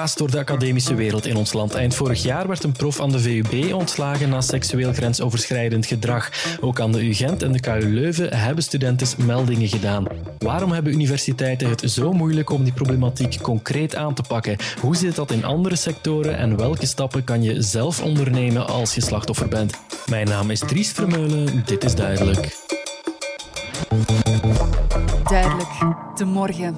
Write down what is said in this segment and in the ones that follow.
Raast door de academische wereld in ons land. Eind vorig jaar werd een prof aan de VUB ontslagen na seksueel grensoverschrijdend gedrag. Ook aan de UGent en de KU Leuven hebben studenten meldingen gedaan. Waarom hebben universiteiten het zo moeilijk om die problematiek concreet aan te pakken? Hoe zit dat in andere sectoren en welke stappen kan je zelf ondernemen als je slachtoffer bent? Mijn naam is Dries Vermeulen, dit is duidelijk. Duidelijk, de morgen.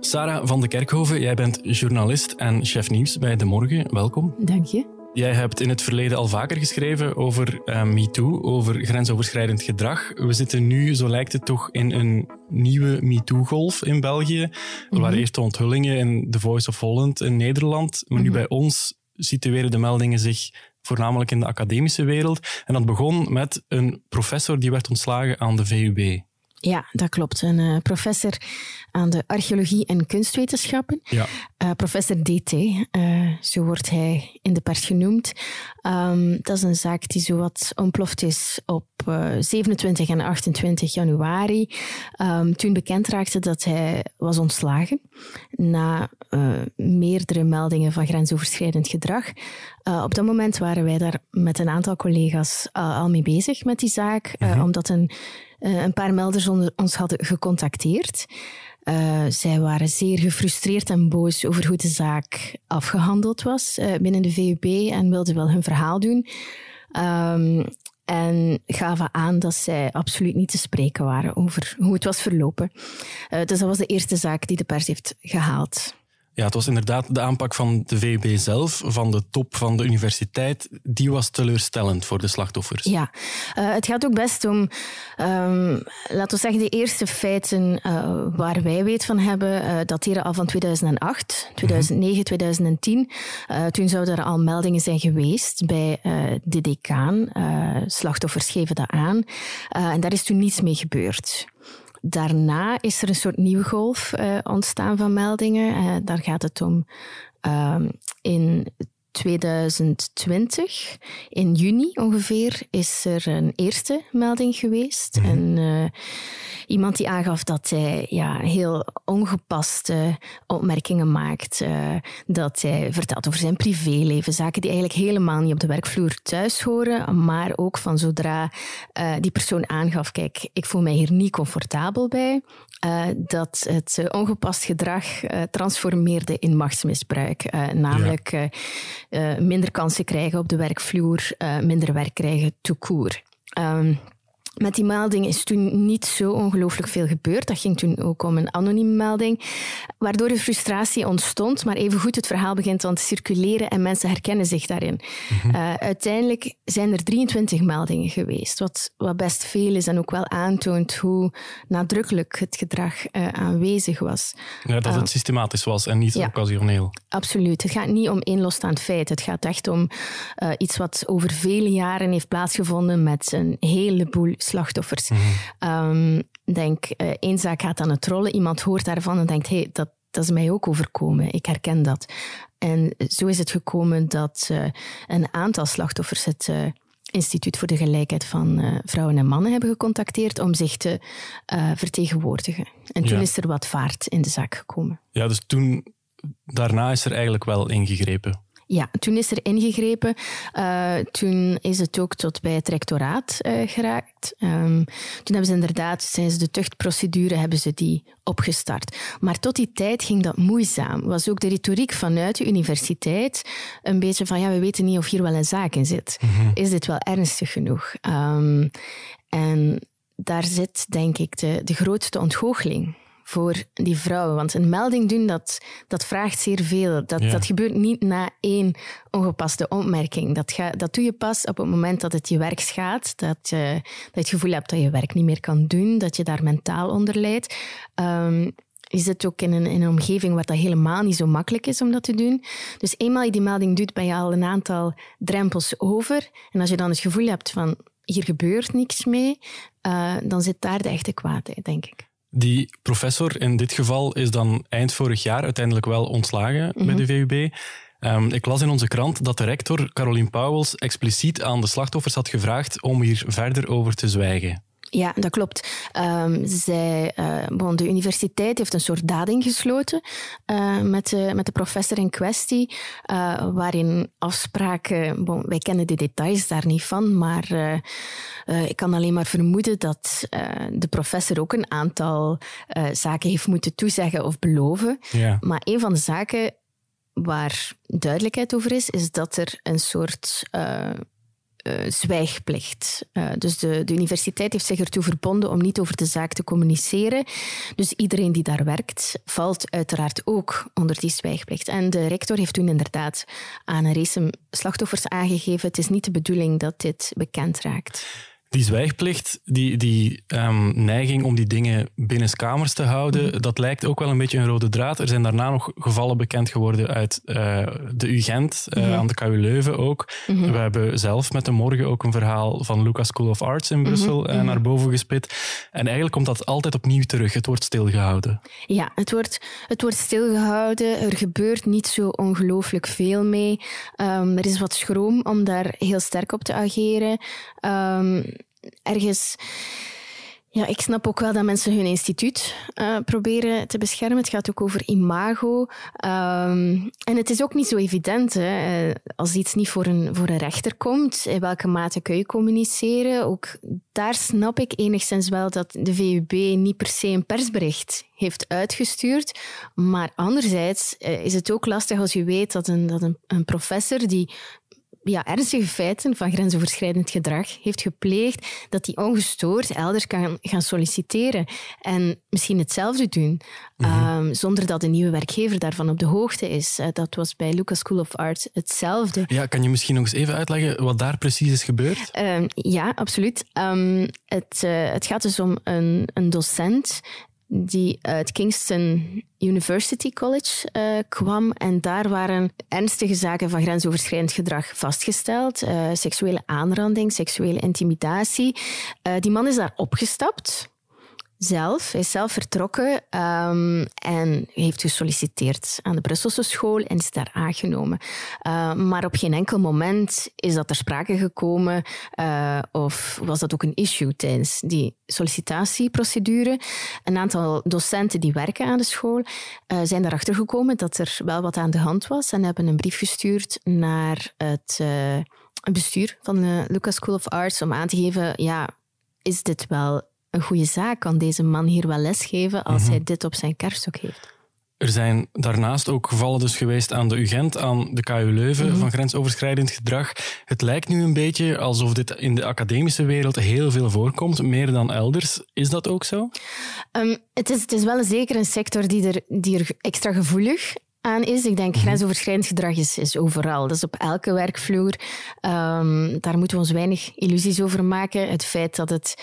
Sarah van de Kerkhoven, jij bent journalist en chef nieuws bij De Morgen. Welkom. Dank je. Jij hebt in het verleden al vaker geschreven over uh, MeToo, over grensoverschrijdend gedrag. We zitten nu, zo lijkt het toch, in een nieuwe MeToo-golf in België. Mm Waar eerst de onthullingen in The Voice of Holland in Nederland. Maar nu mhm. bij ons situeren de meldingen zich voornamelijk in de academische wereld. En dat begon met een professor die werd ontslagen aan de VUB. Ja, dat klopt. Een uh, professor aan de archeologie en kunstwetenschappen. Ja. Uh, professor DT, uh, eh, zo wordt hij in de pers genoemd. Um, dat is een zaak die zowat ontploft is op 27 en 28 januari. Um, toen bekend raakte dat hij was ontslagen na meerdere meldingen van grensoverschrijdend gedrag. op dat moment waren wij daar met een aantal collega's al mee bezig met die zaak, -hmm. omdat een uh, een paar melders ons hadden gecontacteerd. Uh, zij waren zeer gefrustreerd en boos over hoe de zaak afgehandeld was uh, binnen de VUB en wilden wel hun verhaal doen. Um, en gaven aan dat zij absoluut niet te spreken waren over hoe het was verlopen. dus dat was de eerste zaak die de pers heeft gehaald. Ja, het was inderdaad de aanpak van de VUB zelf, van de top van de universiteit, die was teleurstellend voor de slachtoffers. Ja, uh, het gaat ook best om, um, laten we zeggen, de eerste feiten uh, waar wij weet van hebben, uh, dateren al van 2008, 2009, 2010. toen zouden er al meldingen zijn geweest bij de decaan. slachtoffers geven dat aan. en daar is toen niets mee gebeurd. Daarna is er een soort nieuwe golf uh, ontstaan van meldingen. Uh, daar gaat het om uh, in 2020, in juni ongeveer, is er een eerste melding geweest. Mm En uh, iemand die aangaf dat hij ja, heel ongepaste opmerkingen maakt. Uh, dat hij vertelt over zijn privéleven. Zaken die eigenlijk helemaal niet op de werkvloer thuis horen. Maar ook van zodra uh, die persoon aangaf: kijk, ik voel mij hier niet comfortabel bij. Uh, dat het ongepast gedrag transformeerde in machtsmisbruik. namelijk ja. minder kansen krijgen op de werkvloer, minder werk krijgen, tout court. Um, met die melding is toen niet zo ongelooflijk veel gebeurd. Dat ging toen ook om een anonieme melding, waardoor de frustratie ontstond, maar evengoed het verhaal begint dan te circuleren en mensen herkennen zich daarin. Mhm. uh, uiteindelijk zijn er 23 meldingen geweest, wat, wat best veel is en ook wel aantoont hoe nadrukkelijk het gedrag uh, aanwezig was. Ja, dat het uh, systematisch was en niet ja, occasioneel. Absoluut. Het gaat niet om één losstaand feit. Het gaat echt om iets wat over vele jaren heeft plaatsgevonden met een heleboel slachtoffers. Mm denk, uh, één zaak gaat aan het rollen, iemand hoort daarvan en denkt, hey, dat, dat is mij ook overkomen, ik herken dat. En zo is het gekomen dat uh, een aantal slachtoffers het uh, Instituut voor de Gelijkheid van Vrouwen en Mannen hebben gecontacteerd om zich te vertegenwoordigen. En toen ja. is er wat vaart in de zaak gekomen. Ja, dus toen, daarna is er eigenlijk wel ingegrepen. Ja, toen is er ingegrepen. Uh, toen is het ook tot bij het rectoraat uh, geraakt. Um, toen hebben ze inderdaad, sinds de tuchtprocedure, hebben ze die opgestart. Maar tot die tijd ging dat moeizaam. Was ook de retoriek vanuit de universiteit een beetje van, ja, we weten niet of hier wel een zaak in zit. Mm -hmm. Is dit wel ernstig genoeg? Um, en daar zit, denk ik, de, de grootste ontgoocheling voor die vrouwen. Want een melding doen, dat, dat vraagt zeer veel. Dat, ja. dat gebeurt niet na één ongepaste opmerking. Dat, ga, dat doe je pas op het moment dat het je werk schaadt, dat je, dat je het gevoel hebt dat je werk niet meer kan doen, dat je daar mentaal onder leidt. Um, je zit ook in een, in een omgeving waar dat helemaal niet zo makkelijk is om dat te doen. Dus eenmaal je die melding doet, ben je al een aantal drempels over. En als je dan het gevoel hebt van hier gebeurt niks mee, uh, dan zit daar de echte kwaadheid, denk ik. Die professor in dit geval is dan eind vorig jaar uiteindelijk wel ontslagen mm -hmm. bij de VUB. Um, ik las in onze krant dat de rector, Caroline Pauwels, expliciet aan de slachtoffers had gevraagd om hier verder over te zwijgen. Ja, dat klopt. Um, zij, uh, bon, de universiteit heeft een soort dading gesloten uh, met, de, met de professor in kwestie, uh, waarin afspraken, bon, wij kennen de details daar niet van, maar ik kan alleen maar vermoeden dat de professor ook een aantal zaken heeft moeten toezeggen of beloven. Ja. Maar een van de zaken waar duidelijkheid over is, is dat er een soort zwijgplicht. Uh, dus de, de, universiteit heeft zich ertoe verbonden om niet over de zaak te communiceren. Dus iedereen die daar werkt, valt uiteraard ook onder die zwijgplicht. En de rector heeft toen inderdaad aan een race slachtoffers aangegeven: het is niet de bedoeling dat dit bekend raakt. Die zwijgplicht, die, die um, neiging om die dingen binnenskamers te houden, mhm. dat lijkt ook wel een beetje een rode draad. Er zijn daarna nog gevallen bekend geworden uit uh, de UGent, uh, mm aan de KU Leuven ook. Mhm. We hebben zelf met de morgen ook een verhaal van Lucas School of Arts in Brussel uh, naar boven gespit. En eigenlijk komt dat altijd opnieuw terug. Het wordt stilgehouden. Ja, het wordt, het wordt stilgehouden. Er gebeurt niet zo ongelooflijk veel mee. Um, er is wat schroom om daar heel sterk op te ageren. Um, ergens. Ja, ik snap ook wel dat mensen hun instituut uh, proberen te beschermen. Het gaat ook over imago. Um, en het is ook niet zo evident hè, eh, als iets niet voor een, voor een rechter komt. In welke mate kun je communiceren? Ook daar snap ik enigszins wel dat de VUB niet per se een persbericht heeft uitgestuurd. Maar anderzijds uh, is het ook lastig als je weet dat een, dat een professor die ja, ernstige feiten van grensoverschrijdend gedrag heeft gepleegd, dat die ongestoord elders kan gaan solliciteren en misschien hetzelfde doen, mhm. Ehm, zonder dat de nieuwe werkgever daarvan op de hoogte is. Uh, dat was bij Lucas School of Arts hetzelfde. Ja, kan je misschien nog eens even uitleggen wat daar precies is gebeurd? Uh, ja, absoluut. Um, het, uh, het gaat dus om een, een docent die uit Kingston University College uh, kwam. En daar waren ernstige zaken van grensoverschrijdend gedrag vastgesteld. Uh, seksuele aanranding, seksuele intimidatie. Uh, die man is daar opgestapt zelf. Hij is zelf vertrokken um, en heeft gesolliciteerd aan de Brusselse school en is daar aangenomen. Uh, maar op geen enkel moment is dat ter sprake gekomen uh, of was dat ook een issue tijdens die sollicitatieprocedure. Een aantal docenten die werken aan de school uh, zijn erachter gekomen dat er wel wat aan de hand was en hebben een brief gestuurd naar het bestuur van de Lucas School of Arts om aan te geven, ja, is dit wel een goede zaak? Kan deze man hier wel lesgeven als mhm. hij dit op zijn kerststok heeft? Er zijn daarnaast ook gevallen dus geweest aan de UGent, aan de KU Leuven, mhm. van grensoverschrijdend gedrag. Het lijkt nu een beetje alsof dit in de academische wereld heel veel voorkomt, meer dan elders. Is dat ook zo? Um, het, is, het is wel zeker een sector die er, die er extra gevoelig aan is. Ik denk, mhm. grensoverschrijdend gedrag is, is overal. Dat is op elke werkvloer. Um, daar moeten we ons weinig illusies over maken. Het feit dat het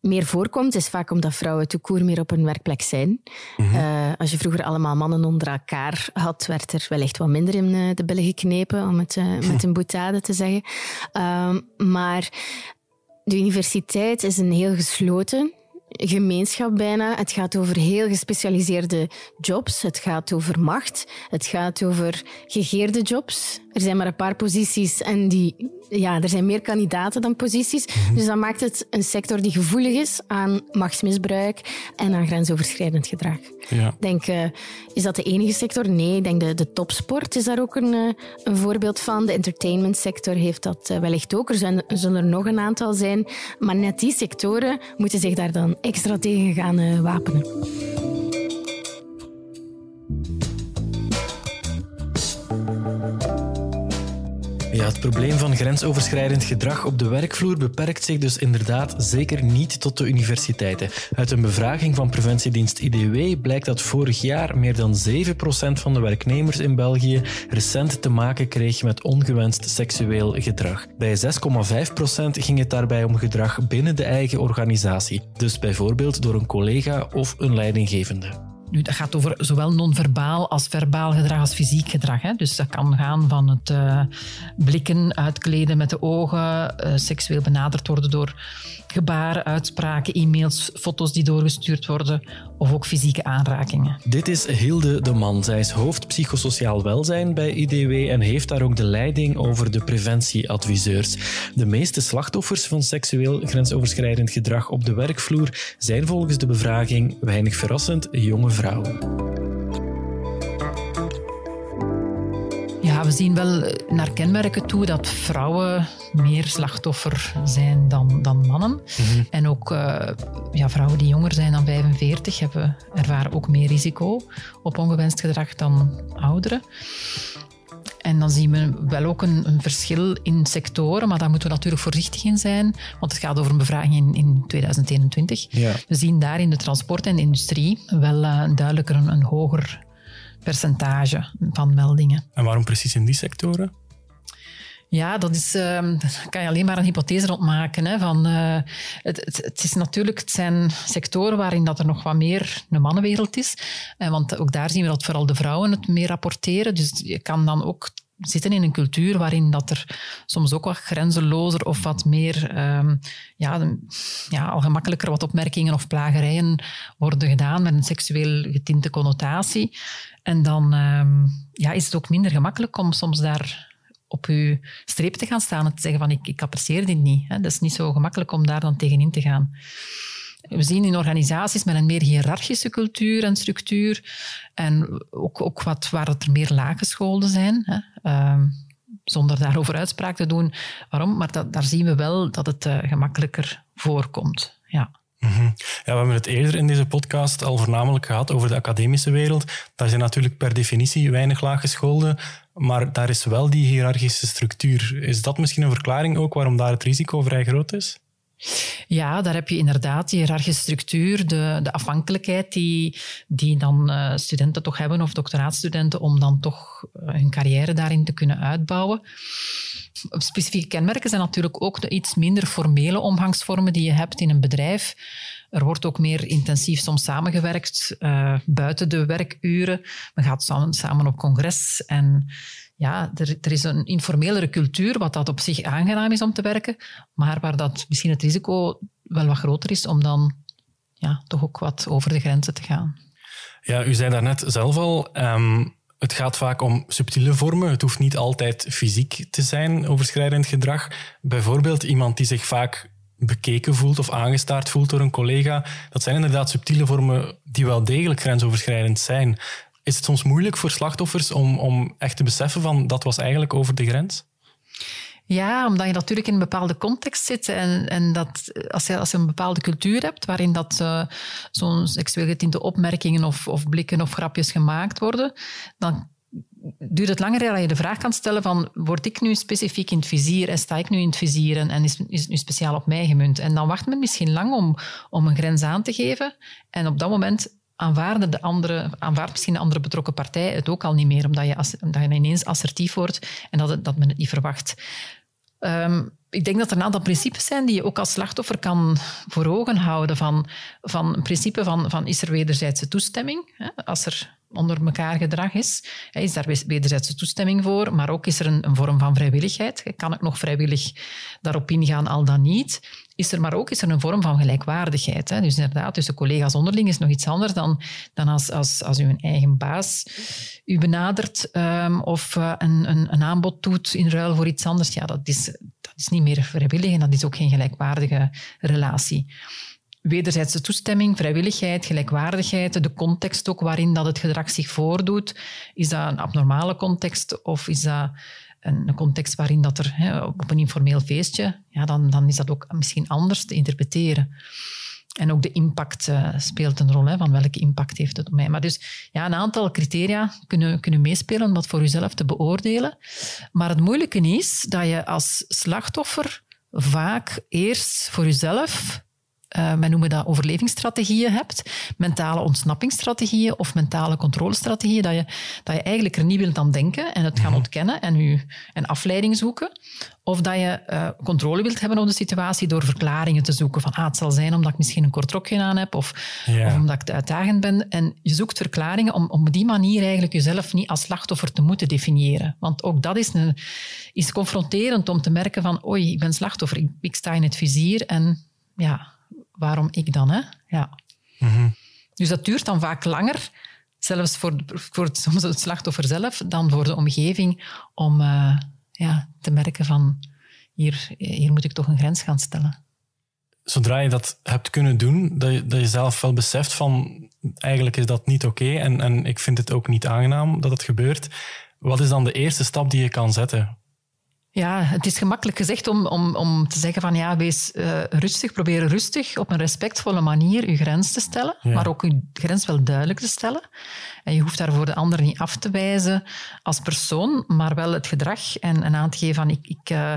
meer voorkomt, is vaak omdat vrouwen toekoer meer op hun werkplek zijn. Mhm. Eh, als je vroeger allemaal mannen onder elkaar had, werd er wellicht wat minder in eh, de billen geknepen, om het uh, met een boetade te zeggen. Ehm, maar de universiteit is een heel gesloten gemeenschap bijna. Het gaat over heel gespecialiseerde jobs. Het gaat over macht. Het gaat over gegeerde jobs. Er zijn maar een paar posities en die, ja, er zijn meer kandidaten dan posities. Mhm. Dus dat maakt het een sector die gevoelig is aan machtsmisbruik en aan grensoverschrijdend gedrag. Ja. Denk, uh, is dat de enige sector? Nee, ik denk de, de topsport is daar ook een, uh, een voorbeeld van. De entertainment sector heeft dat uh, wellicht ook. Er zijn, zullen er nog een aantal zijn. Maar net die sectoren moeten zich daar dan extra tegen gaan wapenen. Het probleem van grensoverschrijdend gedrag op de werkvloer beperkt zich dus inderdaad zeker niet tot de universiteiten. Uit een bevraging van preventiedienst IDW blijkt dat vorig jaar meer dan 7% van de werknemers in België recent te maken kreeg met ongewenst seksueel gedrag. Bij 6,5% ging het daarbij om gedrag binnen de eigen organisatie, dus bijvoorbeeld door een collega of een leidinggevende. Nu, dat gaat over zowel non-verbaal als verbaal gedrag als fysiek gedrag. Hè. Dus dat kan gaan van het uh, blikken, uitkleden met de ogen, uh, seksueel benaderd worden door gebaren, uitspraken, e-mails, foto's die doorgestuurd worden of ook fysieke aanrakingen. Dit is Hilde de Man. Zij is hoofd psychosociaal welzijn bij IDW en heeft daar ook de leiding over de preventieadviseurs. De meeste slachtoffers van seksueel grensoverschrijdend gedrag op de werkvloer zijn volgens de bevraging weinig verrassend jonge Ja, we zien wel naar kenmerken toe dat vrouwen meer slachtoffer zijn dan, dan mannen. Mhm. En ook uh, ja, vrouwen die jonger zijn dan 45 hebben, ervaren ook meer risico op ongewenst gedrag dan ouderen. En dan zien we wel ook een, een, verschil in sectoren, maar daar moeten we natuurlijk voorzichtig in zijn, want het gaat over een bevraging in, in 2021. Ja. We zien daar in de transport en de industrie wel uh, duidelijker een, een hoger percentage van meldingen. En waarom precies in die sectoren? Ja, dat is, uh, kan je alleen maar een hypothese rondmaken. Hè, van, uh, het, het, is natuurlijk, zijn sectoren waarin dat er nog wat meer een mannenwereld is. Uh, want ook daar zien we dat vooral de vrouwen het meer rapporteren. Dus je kan dan ook zitten in een cultuur waarin dat er soms ook wat grenzelozer of wat meer, um, ja, ja, al gemakkelijker wat opmerkingen of plagerijen worden gedaan met een seksueel getinte connotatie. En dan um, ja, is het ook minder gemakkelijk om soms daar op je streep te gaan staan en te zeggen van ik, ik apprecieer dit niet. Hè. Dat is niet zo gemakkelijk om daar dan tegenin te gaan. We zien in organisaties met een meer hiërarchische cultuur en structuur en ook, ook wat, waar het er meer laaggescholden zijn, hè. Uh, zonder daarover uitspraak te doen waarom, maar daar zien we wel dat het uh, gemakkelijker voorkomt. Ja. Mhm. Ja, we hebben het eerder in deze podcast al voornamelijk gehad over de academische wereld. Daar zijn natuurlijk per definitie weinig laaggescholden, maar daar is wel die hiërarchische structuur. Is dat misschien een verklaring ook waarom daar het risico vrij groot is? Ja, daar heb je inderdaad die hiërarchische structuur, de, de afhankelijkheid die, die dan uh, studenten toch hebben, of doctoraatstudenten, om dan toch uh, hun carrière daarin te kunnen uitbouwen. Specifieke kenmerken zijn natuurlijk ook de iets minder formele omgangsvormen die je hebt in een bedrijf. Er wordt ook meer intensief soms samengewerkt uh, buiten de werkuren. Men gaat samen, op congres en ja, er, er, is een informelere cultuur, wat dat op zich aangenaam is om te werken, maar waar dat misschien het risico wel wat groter is om dan ja, toch ook wat over de grenzen te gaan. Ja, u zei daarnet zelf al, um, het gaat vaak om subtiele vormen. Het hoeft niet altijd fysiek te zijn, overschrijdend gedrag. Bijvoorbeeld iemand die zich vaak bekeken voelt of aangestaard voelt door een collega. Dat zijn inderdaad subtiele vormen die wel degelijk grensoverschrijdend zijn. Is het soms moeilijk voor slachtoffers om, om echt te beseffen van dat was eigenlijk over de grens? Ja, omdat je natuurlijk in een bepaalde context zit en, en dat als je, als je een bepaalde cultuur hebt waarin dat uh, zo'n seksueel getinte opmerkingen of, of blikken of grapjes gemaakt worden, dan duurt het langer dat je de vraag kan stellen van word ik nu specifiek in het vizier en sta ik nu in het vizier en, is, is het nu speciaal op mij gemunt? En dan wacht men misschien lang om, om een grens aan te geven en op dat moment aanvaarden de andere, aanvaardt misschien de andere betrokken partij het ook al niet meer, omdat je, omdat je ineens assertief wordt en dat, het, dat men het niet verwacht. Um, ik denk dat er een aantal principes zijn die je ook als slachtoffer kan voor ogen houden. Van, van een principe van, van is er wederzijdse toestemming? Als er onder elkaar gedrag is, is daar wederzijdse toestemming voor, maar ook is er een, vorm van vrijwilligheid. Kan ik nog vrijwillig daarop ingaan, al dan niet? Is er maar ook is er een vorm van gelijkwaardigheid. Dus inderdaad, tussen collega's onderling is nog iets anders dan, dan als, als, als uw eigen baas u benadert um, of uh, een, een, een aanbod doet in ruil voor iets anders. Ja, dat is, dat is niet meer vrijwillig en dat is ook geen gelijkwaardige relatie wederzijdse toestemming, vrijwilligheid, gelijkwaardigheid, de context ook waarin dat het gedrag zich voordoet. Is dat een abnormale context of is dat een, context waarin dat er hè, op een informeel feestje, ja, dan, dan is dat ook misschien anders te interpreteren. En ook de impact uh, speelt een rol, hè, van welke impact heeft het op mij. Maar dus ja, een aantal criteria kunnen, kunnen meespelen om dat voor jezelf te beoordelen. Maar het moeilijke is dat je als slachtoffer vaak eerst voor jezelf uh, men noemen dat overlevingsstrategieën hebt, mentale ontsnappingsstrategieën of mentale controlestrategieën, dat je, dat je eigenlijk er niet wilt aan denken en het gaan mhm. ontkennen en, u, en afleiding zoeken. Of dat je uh, controle wilt hebben op de situatie door verklaringen te zoeken van ah, het zal zijn omdat ik misschien een kort rokje aan heb of, of omdat ik uitdagend ben. En je zoekt verklaringen om, om op die manier eigenlijk jezelf niet als slachtoffer te moeten definiëren. Want ook dat is, een, is confronterend om te merken van oei, ik ben slachtoffer, ik, ik sta in het vizier en ja, waarom ik dan? Hè? Ja. Mhm. Dus dat duurt dan vaak langer, zelfs voor, voor het, soms het slachtoffer zelf, dan voor de omgeving, om eh, ja, te merken van hier, hier moet ik toch een grens gaan stellen. Zodra je dat hebt kunnen doen, dat je, dat je zelf wel beseft van eigenlijk is dat niet oké en, en ik vind het ook niet aangenaam dat het gebeurt. Wat is dan de eerste stap die je kan zetten? Ja, het is gemakkelijk gezegd om, om, om te zeggen van ja, wees eh, rustig, probeer rustig op een respectvolle manier je grens te stellen, Ja. maar ook je grens wel duidelijk te stellen. En je hoeft daarvoor de ander niet af te wijzen als persoon, maar wel het gedrag en, en aan te geven van ik, ik, eh,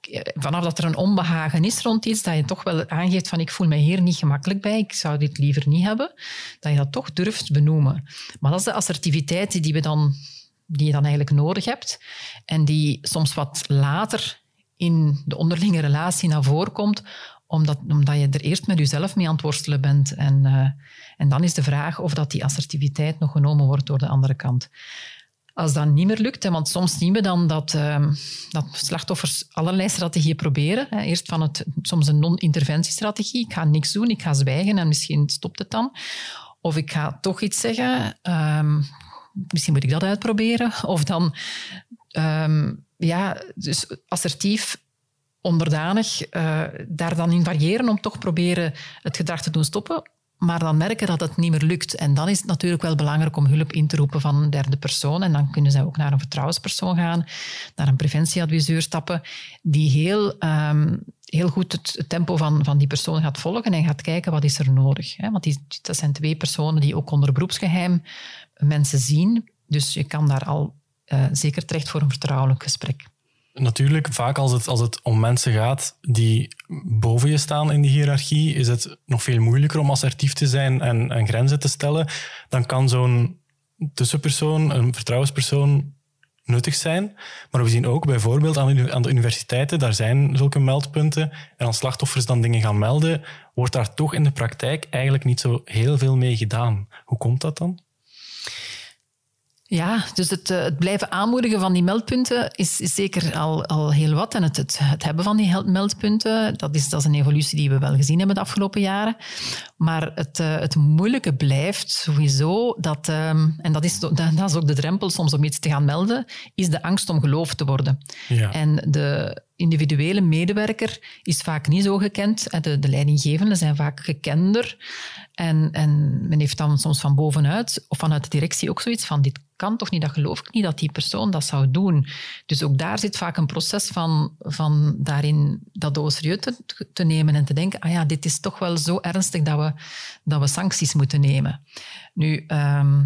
ik- vanaf dat er een onbehagen is rond iets, dat je toch wel aangeeft van ik voel me hier niet gemakkelijk bij, ik zou dit liever niet hebben, dat je dat toch durft benoemen. Maar dat is de assertiviteit die we dan die je dan eigenlijk nodig hebt en die soms wat later in de onderlinge relatie naar voren komt, omdat, omdat je er eerst met jezelf mee aan het worstelen bent. En, eh, en dan is de vraag of dat die assertiviteit nog genomen wordt door de andere kant. Als dat niet meer lukt, want soms zien we dan dat, ehm, dat slachtoffers allerlei strategieën proberen. Eerst van het, soms een non-interventiestrategie. Ik ga niks doen, ik ga zwijgen en misschien stopt het dan. Of ik ga toch iets zeggen. ehm, misschien moet ik dat uitproberen. Of dan, ehm, ja, dus assertief, onderdanig, eh, daar dan in variëren om toch proberen het gedrag te doen stoppen. Maar dan merken dat het niet meer lukt. En dan is het natuurlijk wel belangrijk om hulp in te roepen van een derde persoon. En dan kunnen zij ook naar een vertrouwenspersoon gaan, naar een preventieadviseur stappen, die heel, ehm, heel goed het, tempo van, van die persoon gaat volgen en gaat kijken wat is er nodig. Hè? Want die, dat zijn twee personen die ook onder beroepsgeheim mensen zien. Dus je kan daar al eh, zeker terecht voor een vertrouwelijk gesprek. Natuurlijk, vaak als het, als het om mensen gaat die boven je staan in die hiërarchie, is het nog veel moeilijker om assertief te zijn en, en grenzen te stellen. Dan kan zo'n tussenpersoon, een vertrouwenspersoon, nuttig zijn. Maar we zien ook bijvoorbeeld aan de, universiteiten, daar zijn zulke meldpunten. En als slachtoffers dan dingen gaan melden, wordt daar toch in de praktijk eigenlijk niet zo heel veel mee gedaan. Hoe komt dat dan? Ja, dus het, eh, het blijven aanmoedigen van die meldpunten is, is zeker al, al heel wat. En het, het, het hebben van die meldpunten, dat is, dat is een evolutie die we wel gezien hebben de afgelopen jaren. Maar het, eh, het moeilijke blijft sowieso, dat, ehm, en dat is, dat, dat is ook de drempel soms om iets te gaan melden, is de angst om geloofd te worden. Ja. En de individuele medewerker is vaak niet zo gekend. En De, de leidinggevenden zijn vaak gekender. En, en men heeft dan soms van bovenuit of vanuit de directie ook zoiets van dit kan toch niet, dat geloof ik niet dat die persoon dat zou doen. Dus ook daar zit vaak een proces van, van daarin dat doos serieus te, te nemen en te denken, ah ja, dit is toch wel zo ernstig dat we, dat we sancties moeten nemen. Nu, ehm,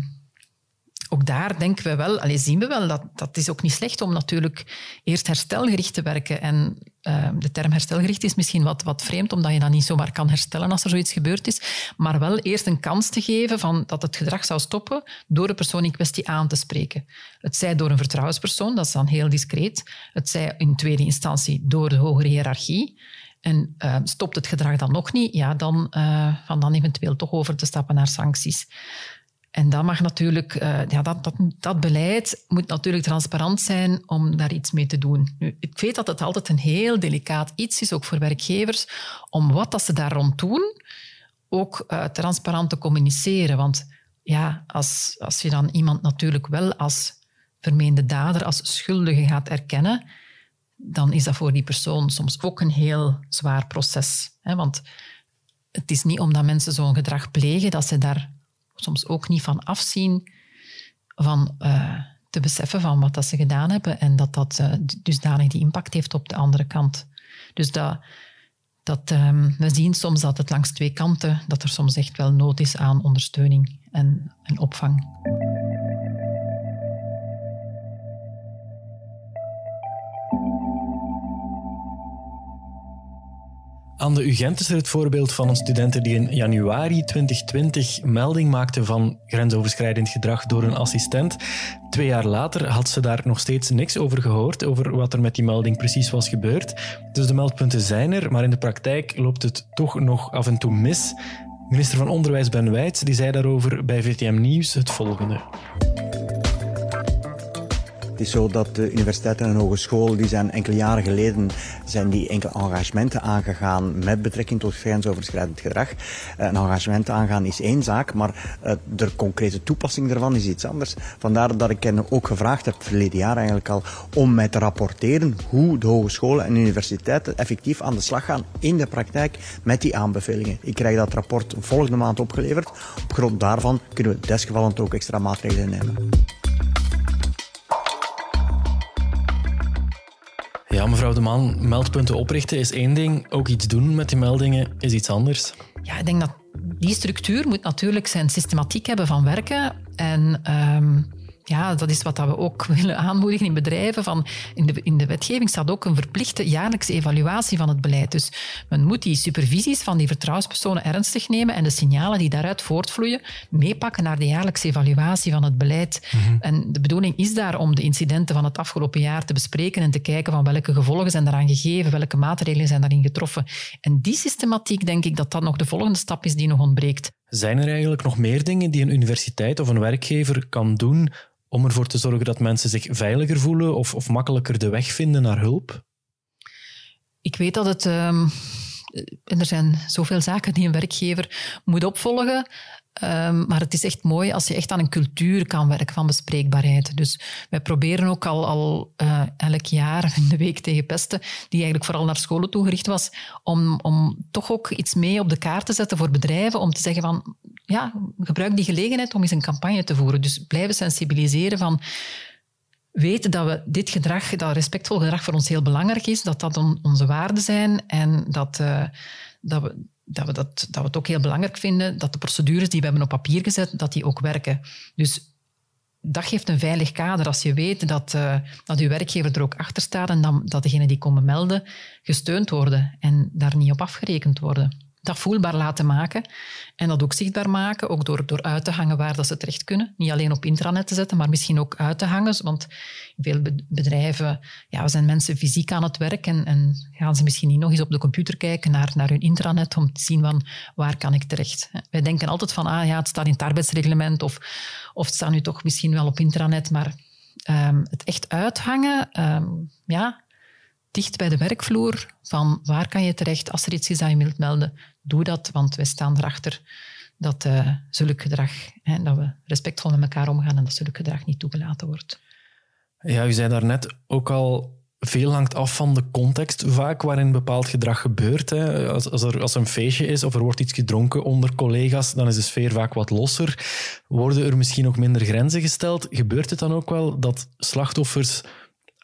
ook daar denken we wel, allee, zien we wel, dat dat is ook niet slecht om natuurlijk eerst herstelgericht te werken. En eh, de term herstelgericht is misschien wat, wat vreemd, omdat je dat niet zomaar kan herstellen als er zoiets gebeurd is. Maar wel eerst een kans te geven van dat het gedrag zou stoppen door de persoon in kwestie aan te spreken. Het zij door een vertrouwenspersoon, dat is dan heel discreet. Het zij in tweede instantie door de hogere hiërarchie. En eh, stopt het gedrag dan nog niet, ja, dan, eh, van dan eventueel toch over te stappen naar sancties. En dat mag natuurlijk, eh, ja, dat, dat, dat beleid moet natuurlijk transparant zijn om daar iets mee te doen. Nu, ik weet dat het altijd een heel delicaat iets is, ook voor werkgevers, om wat dat ze daar rond doen, ook eh, transparant te communiceren. Want ja, als, als je dan iemand natuurlijk wel als vermeende dader, als schuldige gaat erkennen, dan is dat voor die persoon soms ook een heel zwaar proces. Hè? Want het is niet omdat mensen zo'n gedrag plegen dat ze daar soms ook niet van afzien van eh, te beseffen van wat dat ze gedaan hebben en dat dat eh, dusdanig die impact heeft op de andere kant. Dus dat, dat, ehm, we zien soms dat het langs twee kanten, dat er soms echt wel nood is aan ondersteuning en, en opvang. Aan de UGent is er het voorbeeld van een studente die in januari 2020 melding maakte van grensoverschrijdend gedrag door een assistent. Twee jaar later had ze daar nog steeds niks over gehoord, over wat er met die melding precies was gebeurd. Dus de meldpunten zijn er, maar in de praktijk loopt het toch nog af en toe mis. Minister van Onderwijs Ben Wijts die zei daarover bij VTM Nieuws het volgende. Het is zo dat de universiteiten en hogescholen die zijn enkele jaren geleden zijn die enkele engagementen aangegaan met betrekking tot grensoverschrijdend gedrag. Een engagement aangaan is één zaak, maar de concrete toepassing daarvan is iets anders. Vandaar dat ik hen ook gevraagd heb, verleden jaar eigenlijk al, om mij te rapporteren hoe de hogescholen en universiteiten effectief aan de slag gaan in de praktijk met die aanbevelingen. Ik krijg dat rapport volgende maand opgeleverd. Op grond daarvan kunnen we desgevallend ook extra maatregelen nemen. Mevrouw De Man, meldpunten oprichten is één ding. Ook iets doen met die meldingen is iets anders. Ja, ik denk dat die structuur moet natuurlijk zijn systematiek hebben van werken. En um, ja, dat is wat we ook willen aanmoedigen in bedrijven. Van in, de, in de wetgeving staat ook een verplichte jaarlijkse evaluatie van het beleid. Dus men moet die supervisies van die vertrouwenspersonen ernstig nemen en de signalen die daaruit voortvloeien meepakken naar de jaarlijkse evaluatie van het beleid. Mhm. En de bedoeling is daar om de incidenten van het afgelopen jaar te bespreken en te kijken van welke gevolgen zijn daaraan gegeven, welke maatregelen zijn daarin getroffen. En die systematiek, denk ik dat dat nog de volgende stap is die nog ontbreekt. Zijn er eigenlijk nog meer dingen die een universiteit of een werkgever kan doen om ervoor te zorgen dat mensen zich veiliger voelen of, of makkelijker de weg vinden naar hulp? Ik weet dat het. Um, er zijn zoveel zaken die een werkgever moet opvolgen. Um, maar het is echt mooi als je echt aan een cultuur kan werken van bespreekbaarheid. Dus wij proberen ook al, al uh, elk jaar in de week tegen pesten, die eigenlijk vooral naar scholen toegericht was, om, om toch ook iets mee op de kaart te zetten voor bedrijven, om te zeggen van, ja, gebruik die gelegenheid om eens een campagne te voeren. Dus blijven sensibiliseren van, weten dat we dit gedrag, dat respectvol gedrag voor ons heel belangrijk is, dat dat on, onze waarden zijn en dat, uh, dat we dat we, dat, dat we het ook heel belangrijk vinden dat de procedures die we hebben op papier gezet, dat die ook werken. Dus dat geeft een veilig kader als je weet dat, uh, dat uw werkgever er ook achter staat en dan, dat degenen die komen melden gesteund worden en daar niet op afgerekend worden dat voelbaar laten maken en dat ook zichtbaar maken, ook door, door uit te hangen waar dat ze terecht kunnen. Niet alleen op intranet te zetten, maar misschien ook uit te hangen. Want veel bedrijven ja, zijn mensen fysiek aan het werk en, en, gaan ze misschien niet nog eens op de computer kijken naar, naar hun intranet om te zien van waar kan ik terecht. Wij denken altijd van, ah ja, het staat in het arbeidsreglement of, of het staat nu toch misschien wel op intranet, maar um, het echt uithangen, um, ja, dicht bij de werkvloer van waar kan je terecht als er iets is dat je wilt melden. Doe dat, want wij staan erachter dat uh, zulk gedrag, hè, dat we respectvol met elkaar omgaan en dat zulk gedrag niet toegelaten wordt. Ja, u zei daarnet ook al veel hangt af van de context vaak waarin bepaald gedrag gebeurt. Hè. Als, als, er als een feestje is of er wordt iets gedronken onder collega's, dan is de sfeer vaak wat losser. Worden er misschien ook minder grenzen gesteld? Gebeurt het dan ook wel dat slachtoffers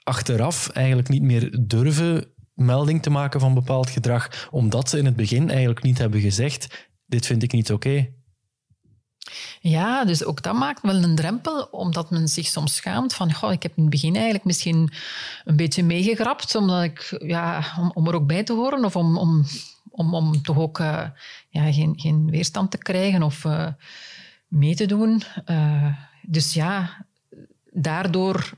achteraf eigenlijk niet meer durven melding te maken van bepaald gedrag, omdat ze in het begin eigenlijk niet hebben gezegd: dit vind ik niet oké. Ja, dus ook dat maakt wel een drempel, omdat men zich soms schaamt van, goh, ik heb in het begin eigenlijk misschien een beetje meegegrapt, omdat ik, ja, om, er ook bij te horen of om, om, om, om toch ook uh, ja, geen, geen weerstand te krijgen of uh, mee te doen. Uh, dus ja, daardoor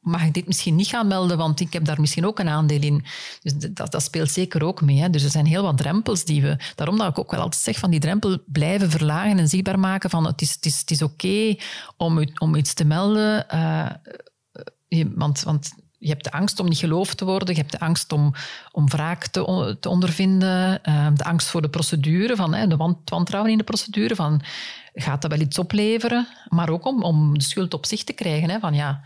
mag ik dit misschien niet gaan melden, want ik heb daar misschien ook een aandeel in. Dus dat, dat speelt zeker ook mee. Hè. Dus er zijn heel wat drempels die we... Daarom dat ik ook wel altijd zeg van die drempel blijven verlagen en zichtbaar maken van het is, het is, het is oké om, om iets te melden, uh, je, want, want je hebt de angst om niet geloofd te worden, je hebt de angst om, om wraak te, te ondervinden, uh, de angst voor de procedure, van, hè, de wantrouwen in de procedure, van gaat dat wel iets opleveren, maar ook om, om de schuld op zich te krijgen. Hè, van ja,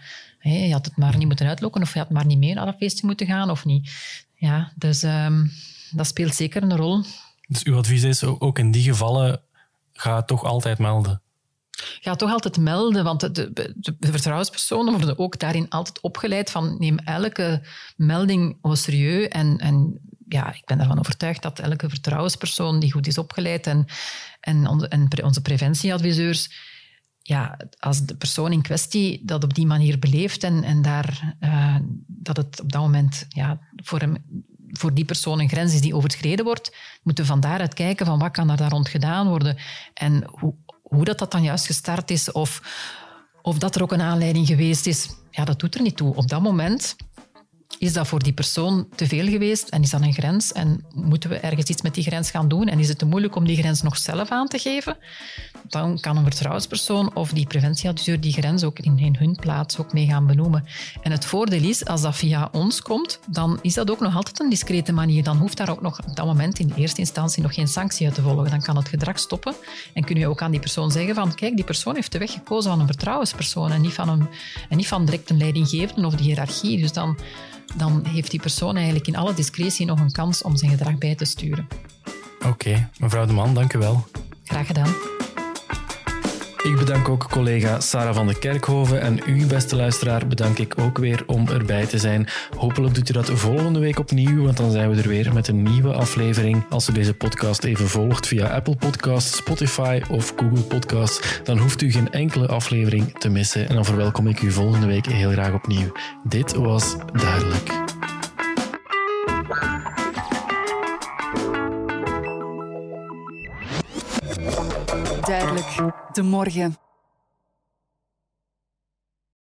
je had het maar niet moeten uitlokken of je had maar niet meer naar een feestje moeten gaan of niet. Ja, dus um, dat speelt zeker een rol. Dus uw advies is ook in die gevallen, ga toch altijd melden? Ga toch altijd melden, want de, de, de, vertrouwenspersonen worden ook daarin altijd opgeleid van neem elke melding au serieus en, en ja, ik ben ervan overtuigd dat elke vertrouwenspersoon die goed is opgeleid en, en onze preventieadviseurs ja, als de persoon in kwestie dat op die manier beleeft en, en daar, uh, dat het op dat moment ja, voor, hem, voor die persoon een grens is die overschreden wordt, moeten we van daaruit kijken van wat kan er daar rond gedaan worden en hoe, hoe dat, dat dan juist gestart is of, of dat er ook een aanleiding geweest is. Ja, dat doet er niet toe. Op dat moment is dat voor die persoon te veel geweest en is dat een grens? En moeten we ergens iets met die grens gaan doen? En is het te moeilijk om die grens nog zelf aan te geven? Dan kan een vertrouwenspersoon of die preventieadviseur die grens ook in, hun plaats ook mee gaan benoemen. En het voordeel is, als dat via ons komt, dan is dat ook nog altijd een discrete manier. Dan hoeft daar ook nog op dat moment in eerste instantie nog geen sanctie uit te volgen. Dan kan het gedrag stoppen en kun je ook aan die persoon zeggen van kijk, die persoon heeft de weg gekozen van een vertrouwenspersoon en niet van, een, en niet van direct een leidinggevende of de hiërarchie. Dus dan dan heeft die persoon eigenlijk in alle discretie nog een kans om zijn gedrag bij te sturen. Oké, mevrouw de Man, dank u wel. Graag gedaan. Ik bedank ook collega Sarah van der Kerkhoven en u, beste luisteraar, bedank ik ook weer om erbij te zijn. Hopelijk doet u dat volgende week opnieuw, want dan zijn we er weer met een nieuwe aflevering. Als u deze podcast even volgt via Apple Podcasts, Spotify of Google Podcasts, dan hoeft u geen enkele aflevering te missen. En dan verwelkom ik u volgende week heel graag opnieuw. Dit was Duidelijk. Duidelijk, de morgen.